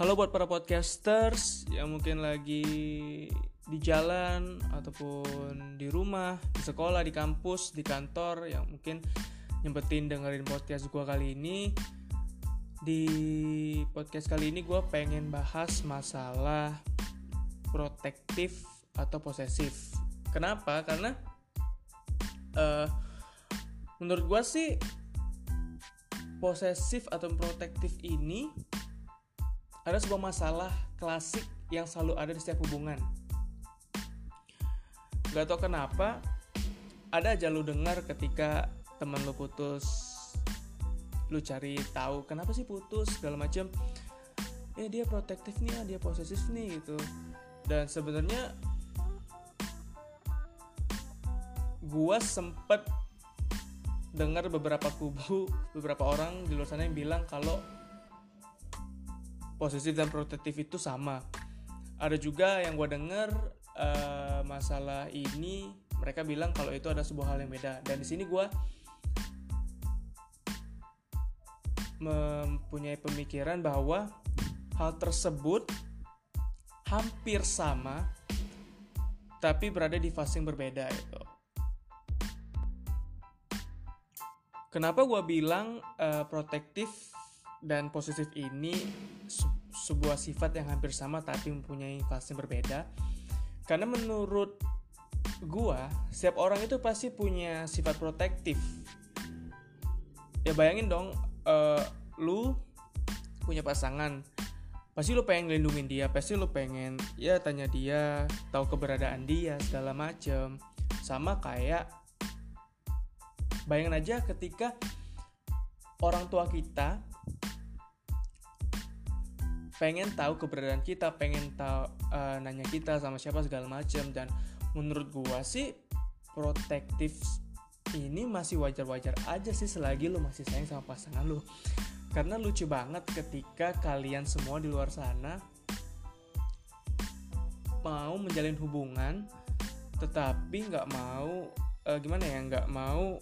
Halo buat para podcasters yang mungkin lagi di jalan ataupun di rumah, di sekolah, di kampus, di kantor yang mungkin nyempetin dengerin podcast gue kali ini. Di podcast kali ini gue pengen bahas masalah protektif atau posesif. Kenapa? Karena uh, menurut gue sih posesif atau protektif ini ada sebuah masalah klasik yang selalu ada di setiap hubungan. Gak tau kenapa, ada aja lu dengar ketika teman lu putus, lu cari tahu kenapa sih putus segala macam. Ya dia protektif nih, ya, dia posesif nih gitu. Dan sebenarnya gua sempet dengar beberapa kubu, beberapa orang di luar sana yang bilang kalau posesif dan protektif itu sama. Ada juga yang gue denger uh, masalah ini mereka bilang kalau itu ada sebuah hal yang beda. Dan di sini gue mempunyai pemikiran bahwa hal tersebut hampir sama tapi berada di fase yang berbeda itu. Kenapa gue bilang uh, protektif dan posesif ini sebuah sifat yang hampir sama tapi mempunyai fase berbeda. Karena menurut gua setiap orang itu pasti punya sifat protektif. Ya bayangin dong uh, lu punya pasangan pasti lu pengen lindungin dia pasti lu pengen ya tanya dia tahu keberadaan dia segala macem. Sama kayak bayangin aja ketika orang tua kita pengen tahu keberadaan kita pengen tahu uh, nanya kita sama siapa segala macam. Dan menurut gua sih protektif ini masih wajar-wajar aja sih selagi lu masih sayang sama pasangan lu. Karena lucu banget ketika kalian semua di luar sana mau menjalin hubungan tetapi nggak mau uh, gimana ya nggak mau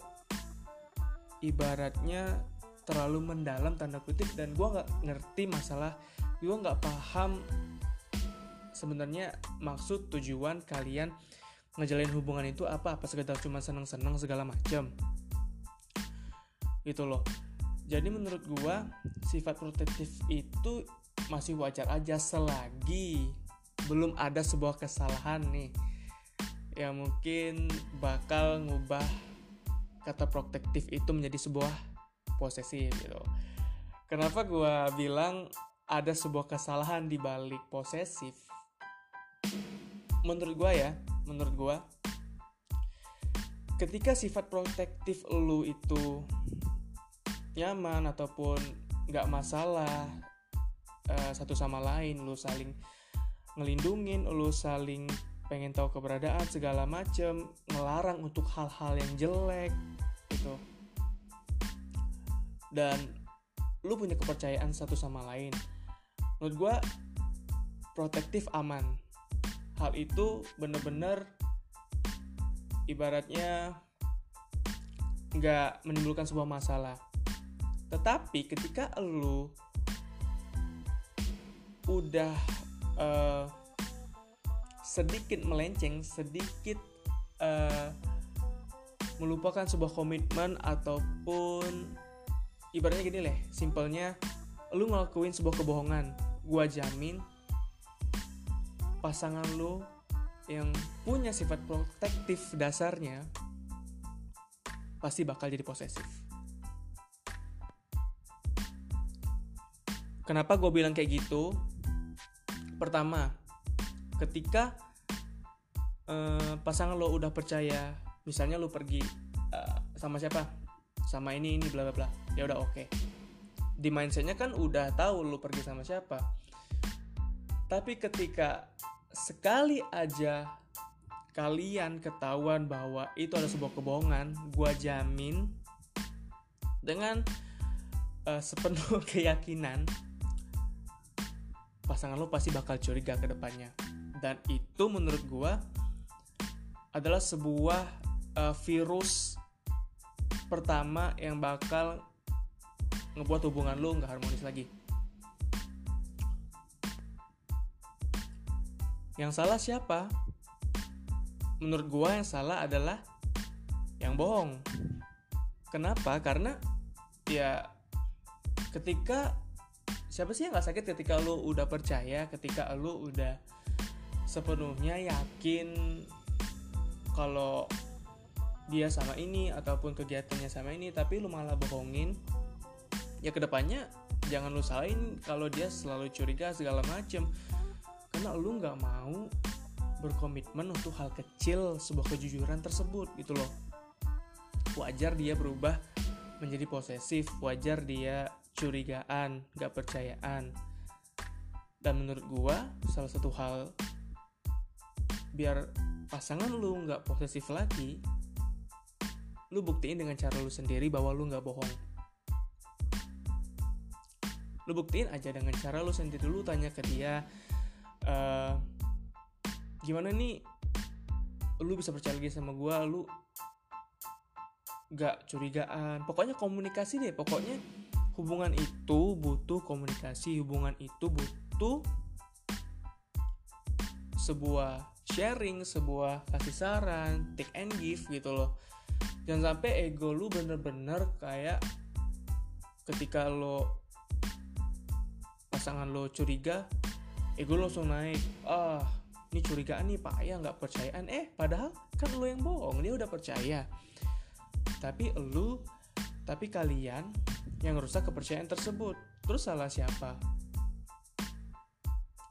ibaratnya terlalu mendalam tanda kutip. Dan gue nggak ngerti masalah gue nggak paham sebenarnya maksud tujuan kalian ngejalin hubungan itu apa apa sekedar cuma seneng-seneng segala macam gitu loh jadi menurut gue sifat protektif itu masih wajar aja selagi belum ada sebuah kesalahan nih yang mungkin bakal ngubah kata protektif itu menjadi sebuah posesif gitu. Kenapa gue bilang ada sebuah kesalahan di balik posesif. Menurut gue ya menurut gue ketika sifat protektif lu itu nyaman ataupun nggak masalah uh, satu sama lain lu saling ngelindungin lu saling pengen tahu keberadaan segala macem ngelarang untuk hal-hal yang jelek gitu. Dan lu punya kepercayaan satu sama lain menurut gue protektif aman. Hal itu bener-bener ibaratnya nggak menimbulkan sebuah masalah. Tetapi ketika lu udah uh, sedikit melenceng sedikit uh, melupakan sebuah komitmen ataupun ibaratnya gini leh simpelnya lu ngelakuin sebuah kebohongan gua jamin pasangan lo yang punya sifat protektif dasarnya pasti bakal jadi posesif. Kenapa gue bilang kayak gitu? Pertama, ketika uh, pasangan lo udah percaya, misalnya lo pergi uh, sama siapa, sama ini ini bla bla bla, ya udah oke. Okay. Di mindsetnya kan udah tahu lo pergi sama siapa tapi ketika sekali aja kalian ketahuan bahwa itu ada sebuah kebohongan, gua jamin dengan uh, sepenuh keyakinan pasangan lo pasti bakal curiga ke depannya. Dan itu menurut gua adalah sebuah uh, virus pertama yang bakal ngebuat hubungan lo nggak harmonis lagi. Yang salah siapa? Menurut gua yang salah adalah yang bohong. Kenapa? Karena ya ketika siapa sih yang nggak sakit ketika lu udah percaya ketika lu udah sepenuhnya yakin kalau dia sama ini ataupun kegiatannya sama ini tapi lu malah bohongin ya ke depannya jangan lu salahin kalau dia selalu curiga segala macem. Karena lu nggak mau berkomitmen untuk hal kecil sebuah kejujuran tersebut gitu loh. Wajar dia berubah menjadi posesif wajar dia curigaan gak percayaan. Dan menurut gua salah satu hal biar pasangan lu nggak posesif lagi lu buktiin dengan cara lu sendiri bahwa lu nggak bohong lu buktiin aja dengan cara lu sendiri lu tanya ke dia uh, gimana nih? Lu bisa percaya lagi sama gue lu nggak curigaan. Pokoknya komunikasi deh pokoknya hubungan itu butuh komunikasi hubungan itu butuh sebuah sharing sebuah kasih saran take and give gitu loh. Jangan sampai ego lu bener-bener kayak ketika lo pasangan lo curiga ego lo langsung naik. Ah ini curigaan nih pak. Ya nggak percayaan. Eh padahal kan lo yang bohong dia udah percaya. Tapi lu tapi kalian yang rusak kepercayaan tersebut. Terus salah siapa?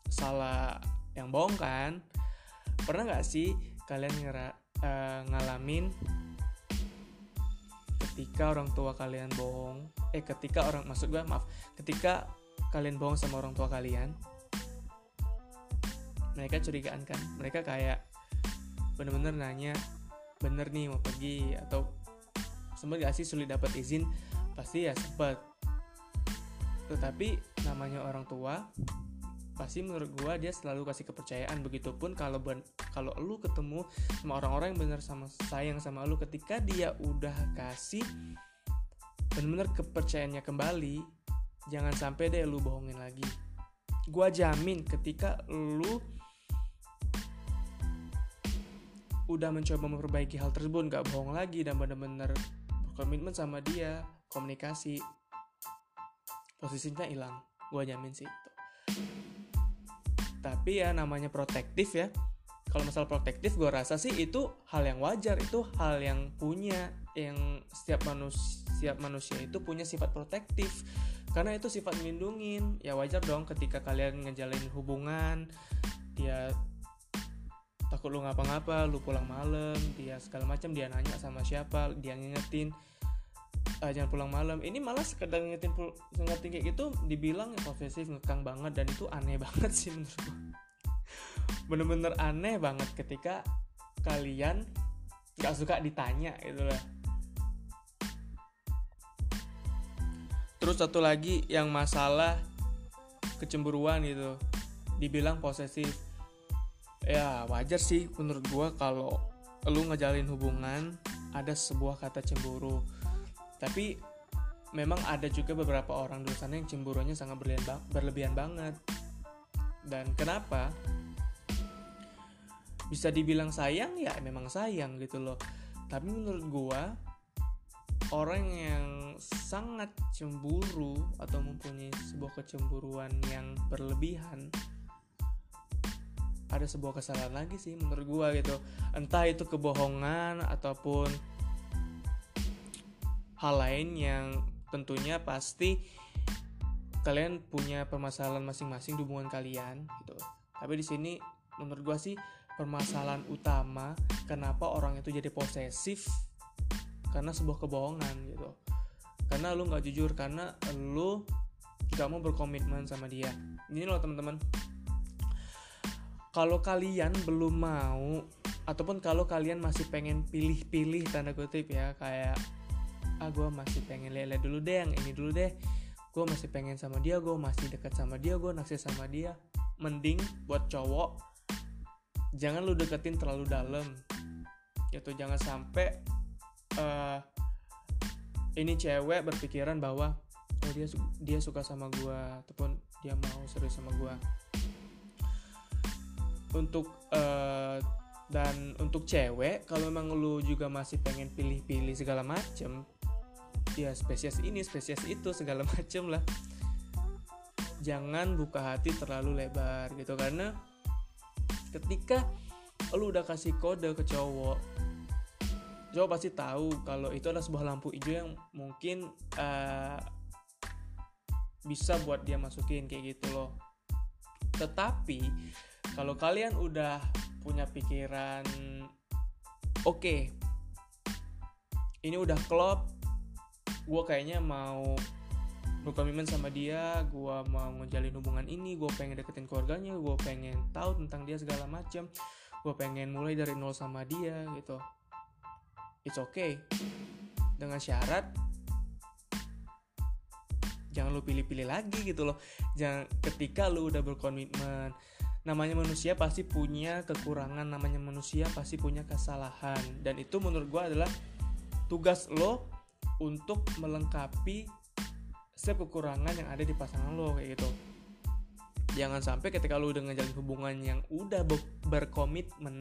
Salah yang bohong kan? Pernah nggak sih kalian ngera, uh, ngalamin ketika orang tua kalian bohong? Eh ketika orang maksud gue maaf ketika kalian bohong sama orang tua kalian mereka curigaan kan? Mereka kayak bener-bener nanya bener nih mau pergi? Atau sempat gak sih sulit dapat izin? Pasti ya sempet. Tetapi namanya orang tua pasti menurut gue dia selalu kasih kepercayaan. Begitupun kalau ben, kalau lu ketemu sama orang-orang yang benar sama sayang sama lu ketika dia udah kasih benar-benar kepercayaannya kembali jangan sampai deh lu bohongin lagi. Gue jamin ketika lu udah mencoba memperbaiki hal tersebut nggak bohong lagi dan benar-benar berkomitmen sama dia komunikasi posisinya hilang. Gue jamin sih itu. Tapi ya namanya protektif ya. Kalau masalah protektif gue rasa sih itu hal yang wajar itu hal yang punya yang setiap manusia setiap manusia itu punya sifat protektif karena itu sifat melindungin. Ya wajar dong ketika kalian ngejalin hubungan dia takut lu ngapa-ngapa lu pulang malam dia segala macam dia nanya sama siapa dia ngingetin uh, jangan pulang malam. Ini malah sekedar ngingetin ngingetin kayak gitu dibilang posesif ngekang banget dan itu aneh banget sih menurut gue bener-bener aneh banget ketika kalian gak suka ditanya gitu lah terus satu lagi yang masalah kecemburuan gitu. Dibilang posesif. Ya wajar sih menurut gue kalau lu ngejalin hubungan ada sebuah kata cemburu. Tapi memang ada juga beberapa orang di sana yang cemburunya sangat berlebihan, berlebihan banget. Dan kenapa? Bisa dibilang sayang ya memang sayang gitu loh. Tapi menurut gua orang yang sangat cemburu atau mempunyai sebuah kecemburuan yang berlebihan ada sebuah kesalahan lagi sih menurut gua gitu entah itu kebohongan ataupun hal lain yang tentunya pasti kalian punya permasalahan masing-masing di hubungan kalian gitu. Tapi di sini menurut gue sih permasalahan utama kenapa orang itu jadi posesif karena sebuah kebohongan gitu. Karena lu nggak jujur karena lu gak mau berkomitmen sama dia. Ini loh teman-teman. Kalau kalian belum mau ataupun kalau kalian masih pengen pilih-pilih tanda kutip ya kayak ah gue masih pengen lele dulu deh yang ini dulu deh gue masih pengen sama dia gue masih dekat sama dia gue naksir sama dia mending buat cowok jangan lu deketin terlalu dalam gitu jangan sampai uh, ini cewek berpikiran bahwa oh dia dia suka sama gue ataupun dia mau serius sama gue untuk uh, dan untuk cewek kalau memang lu juga masih pengen pilih-pilih segala macem ya spesies ini spesies itu segala macem lah. Jangan buka hati terlalu lebar gitu karena ketika lu udah kasih kode ke cowok cowok pasti tahu kalau itu adalah sebuah lampu hijau yang mungkin uh, bisa buat dia masukin kayak gitu loh. Tetapi kalau kalian udah punya pikiran oke okay, ini udah klop gue kayaknya mau berkomitmen sama dia gue mau ngejalin hubungan ini gue pengen deketin keluarganya gue pengen tahu tentang dia segala macam gue pengen mulai dari nol sama dia gitu it's okay. Dengan syarat jangan lu pilih-pilih lagi gitu loh. Jangan ketika lu udah berkomitmen namanya manusia pasti punya kekurangan namanya manusia pasti punya kesalahan. Dan itu menurut gue adalah tugas lo untuk melengkapi setiap kekurangan yang ada di pasangan lo kayak gitu. Jangan sampai ketika lo udah ngejalin hubungan yang udah berkomitmen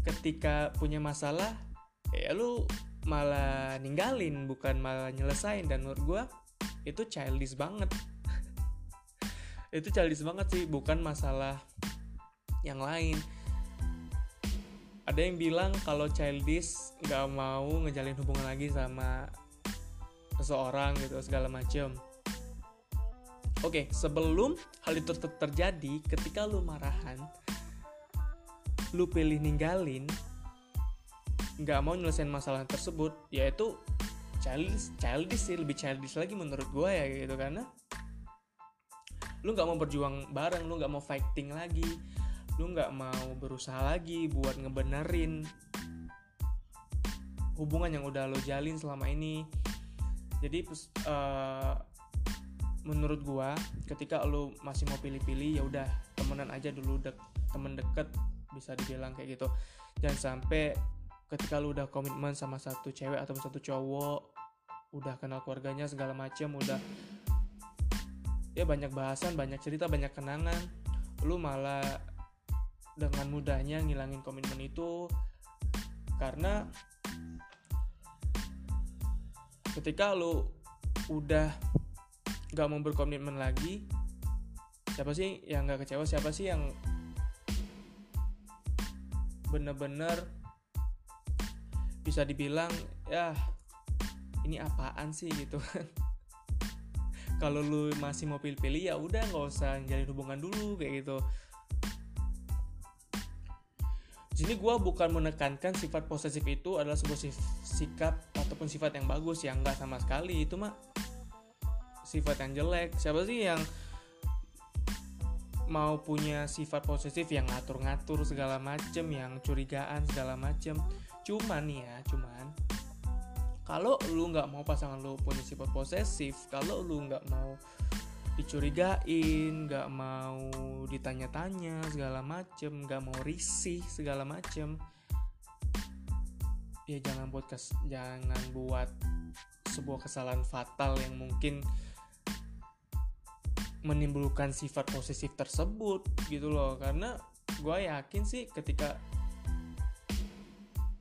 ketika punya masalah ya lo malah ninggalin bukan malah nyelesain. Dan menurut gue itu childish banget. Itu childish banget sih bukan masalah yang lain. Ada yang bilang kalau childish nggak mau ngejalin hubungan lagi sama seseorang gitu segala macem. Oke, sebelum hal itu ter terjadi, ketika lu marahan, lu pilih ninggalin, nggak mau nyelesain masalah tersebut, yaitu childish, childish sih, lebih childish lagi menurut gue ya gitu. Karena lu nggak mau berjuang bareng lu nggak mau fighting lagi lu nggak mau berusaha lagi buat ngebenerin hubungan yang udah lo jalin selama ini. Jadi uh, menurut gua ketika lo masih mau pilih-pilih ya udah temenan aja dulu dek temen deket bisa dibilang kayak gitu. Jangan sampai ketika lu udah komitmen sama satu cewek atau satu cowok udah kenal keluarganya segala macam udah ya banyak bahasan banyak cerita banyak kenangan lu malah dengan mudahnya ngilangin komitmen itu karena ketika lu udah gak mau berkomitmen lagi siapa sih yang gak kecewa? Siapa sih yang bener-bener bisa dibilang ya ini apaan sih gitu kan. Kalau lu masih mau pilih-pilih ya udah nggak usah jalin hubungan dulu kayak gitu. Sini gue bukan menekankan sifat posesif itu adalah sebuah sikap ataupun sifat yang bagus yang enggak sama sekali itu mah sifat yang jelek. Siapa sih yang mau punya sifat posesif yang ngatur-ngatur segala macem yang curigaan segala macem cuman ya cuman. Kalau lu nggak mau pasangan lu punya sifat posesif kalau lu nggak mau dicurigain nggak mau ditanya-tanya segala macem nggak mau risih segala macem ya jangan buat kes jangan buat sebuah kesalahan fatal yang mungkin menimbulkan sifat posesif tersebut gitu loh. Karena gue yakin sih ketika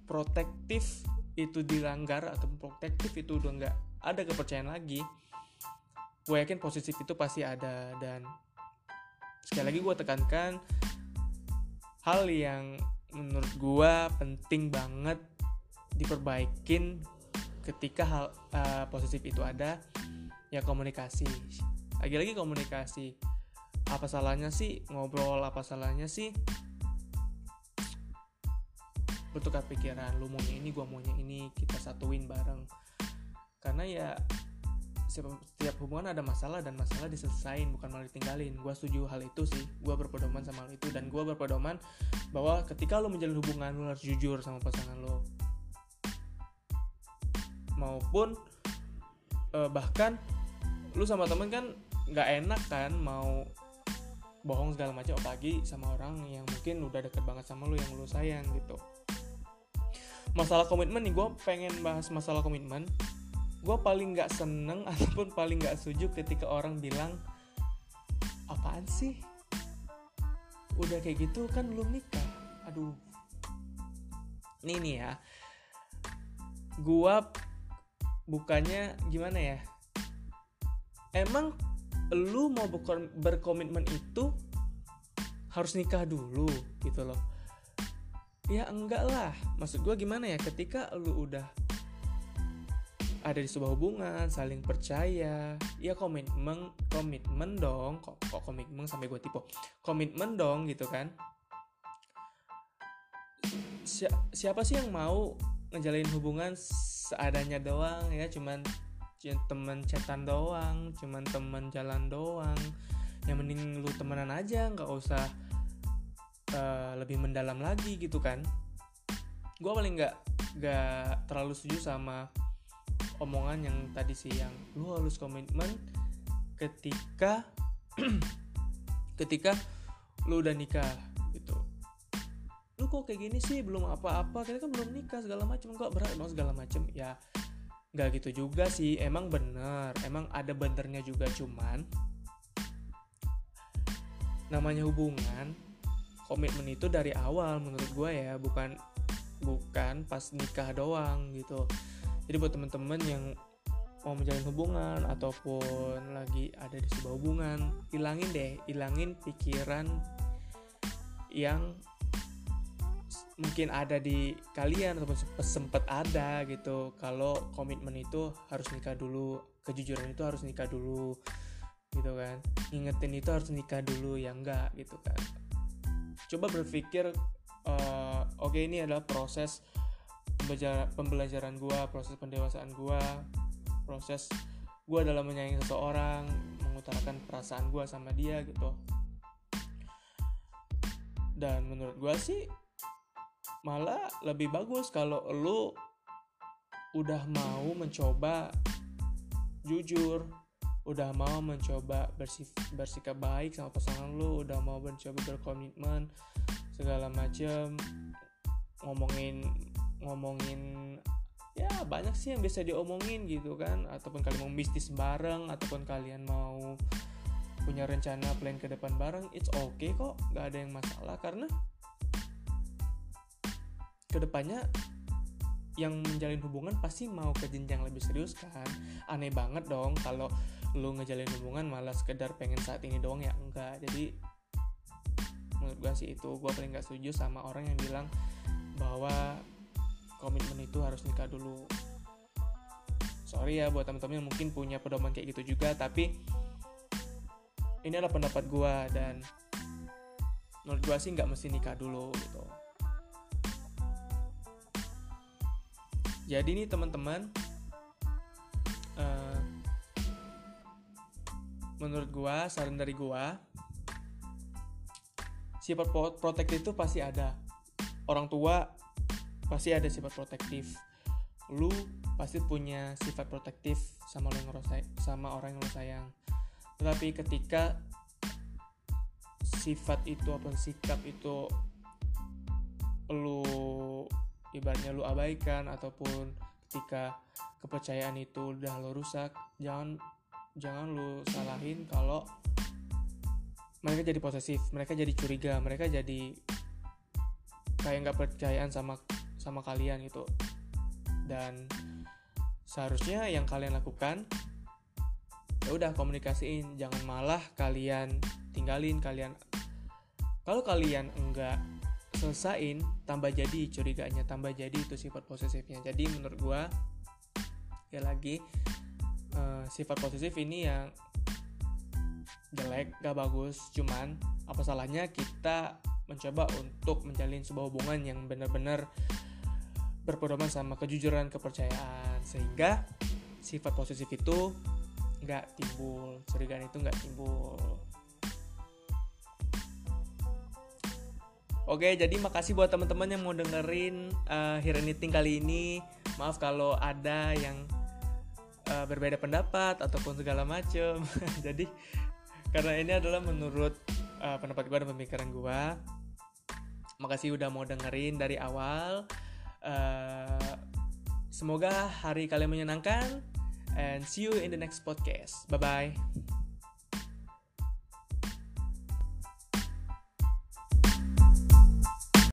protektif itu dilanggar atau protektif itu udah nggak ada kepercayaan lagi gue yakin positif itu pasti ada. Dan sekali lagi gue tekankan hal yang menurut gue penting banget diperbaikin ketika hal uh, positif itu ada ya komunikasi. Lagi-lagi komunikasi apa salahnya sih ngobrol apa salahnya sih bertukar pikiran lu maunya ini gua maunya ini kita satuin bareng. Karena ya setiap, hubungan ada masalah dan masalah diselesain bukan malah ditinggalin. Gue setuju hal itu sih. Gue berpedoman sama hal itu dan gue berpedoman bahwa ketika lo menjalin hubungan lo harus jujur sama pasangan lo maupun eh, bahkan lu sama temen kan nggak enak kan mau bohong segala macam apalagi sama orang yang mungkin udah deket banget sama lu yang lu sayang gitu masalah komitmen nih gue pengen bahas masalah komitmen. Gue paling nggak seneng ataupun paling nggak setuju ketika orang bilang apaan sih? Udah kayak gitu kan belum nikah. Aduh. Ini nih ya. Gua bukannya gimana ya? Emang lu mau berkomitmen itu harus nikah dulu gitu loh ya enggak lah. Maksud gue gimana ya? Ketika lu udah ada di sebuah hubungan saling percaya ya komitmen komitmen dong. Kok kok komitmen sampai gue tipe komitmen dong gitu kan. Si siapa sih yang mau ngejalin hubungan seadanya doang ya? Cuman temen chatan doang cuman temen jalan doang. Yang mending lu temenan aja nggak usah uh, lebih mendalam lagi gitu kan. Gue paling nggak nggak terlalu setuju sama omongan yang tadi sih yang lu harus komitmen ketika ketika lu udah nikah gitu. Lu kok kayak gini sih? Belum apa-apa. Kita kan belum nikah segala macam kok berat? Emang segala macam ya nggak gitu juga sih. Emang bener. Emang ada benernya juga cuman namanya hubungan komitmen itu dari awal menurut gue ya bukan bukan pas nikah doang gitu. Jadi buat temen-temen yang mau menjalin hubungan ataupun lagi ada di sebuah hubungan hilangin deh hilangin pikiran yang mungkin ada di kalian ataupun sempet ada gitu. Kalau komitmen itu harus nikah dulu kejujuran itu harus nikah dulu gitu kan. Ingetin itu harus nikah dulu ya enggak gitu kan coba berpikir uh, oke okay, ini adalah proses pembelajaran gue proses pendewasaan gue proses gue dalam menyayangi seseorang mengutarakan perasaan gue sama dia gitu. Dan menurut gue sih malah lebih bagus kalau lu udah mau mencoba jujur udah mau mencoba bersif bersikap baik sama pasangan lu udah mau mencoba berkomitmen segala macem. Ngomongin ngomongin ya banyak sih yang bisa diomongin gitu kan. Ataupun kalian mau bisnis bareng ataupun kalian mau punya rencana plan ke depan bareng it's okay kok nggak ada yang masalah. Karena ke depannya yang menjalin hubungan pasti mau ke jenjang lebih serius kan. Aneh banget dong kalau lu ngejalin hubungan malah sekedar pengen saat ini doang ya? Enggak. Jadi menurut gue sih itu. Gue paling gak setuju sama orang yang bilang bahwa komitmen itu harus nikah dulu. Sorry ya buat teman-teman yang mungkin punya pedoman kayak gitu juga tapi ini adalah pendapat gue dan menurut gue sih nggak mesti nikah dulu gitu. Jadi nih teman-teman menurut gue saran dari gue sifat protektif itu pasti ada. Orang tua pasti ada sifat protektif. Lu pasti punya sifat protektif sama yang sama orang yang lo sayang. Tetapi ketika sifat itu apa sikap itu lu ibaratnya lu abaikan ataupun ketika kepercayaan itu udah lo rusak jangan jangan lu salahin kalau mereka jadi posesif mereka jadi curiga mereka jadi kayak nggak percayaan sama sama kalian gitu. Dan seharusnya yang kalian lakukan ya udah komunikasiin. Jangan malah kalian tinggalin kalian kalau kalian enggak selesain tambah jadi curiganya tambah jadi itu sifat posesifnya. Jadi menurut gua ya lagi uh, sifat posesif ini yang jelek gak bagus. Cuman apa salahnya kita mencoba untuk menjalin sebuah hubungan yang benar-benar berpedoman sama kejujuran kepercayaan. Sehingga sifat posesif itu nggak timbul. Curigaan itu nggak timbul. Oke, jadi makasih buat teman-teman yang mau dengerin uh, Hear Anything kali ini. Maaf kalau ada yang uh, berbeda pendapat ataupun segala macem. jadi karena ini adalah menurut uh, pendapat gue dan pemikiran gue. Makasih udah mau dengerin dari awal. Uh, semoga hari kalian menyenangkan and see you in the next podcast. Bye bye.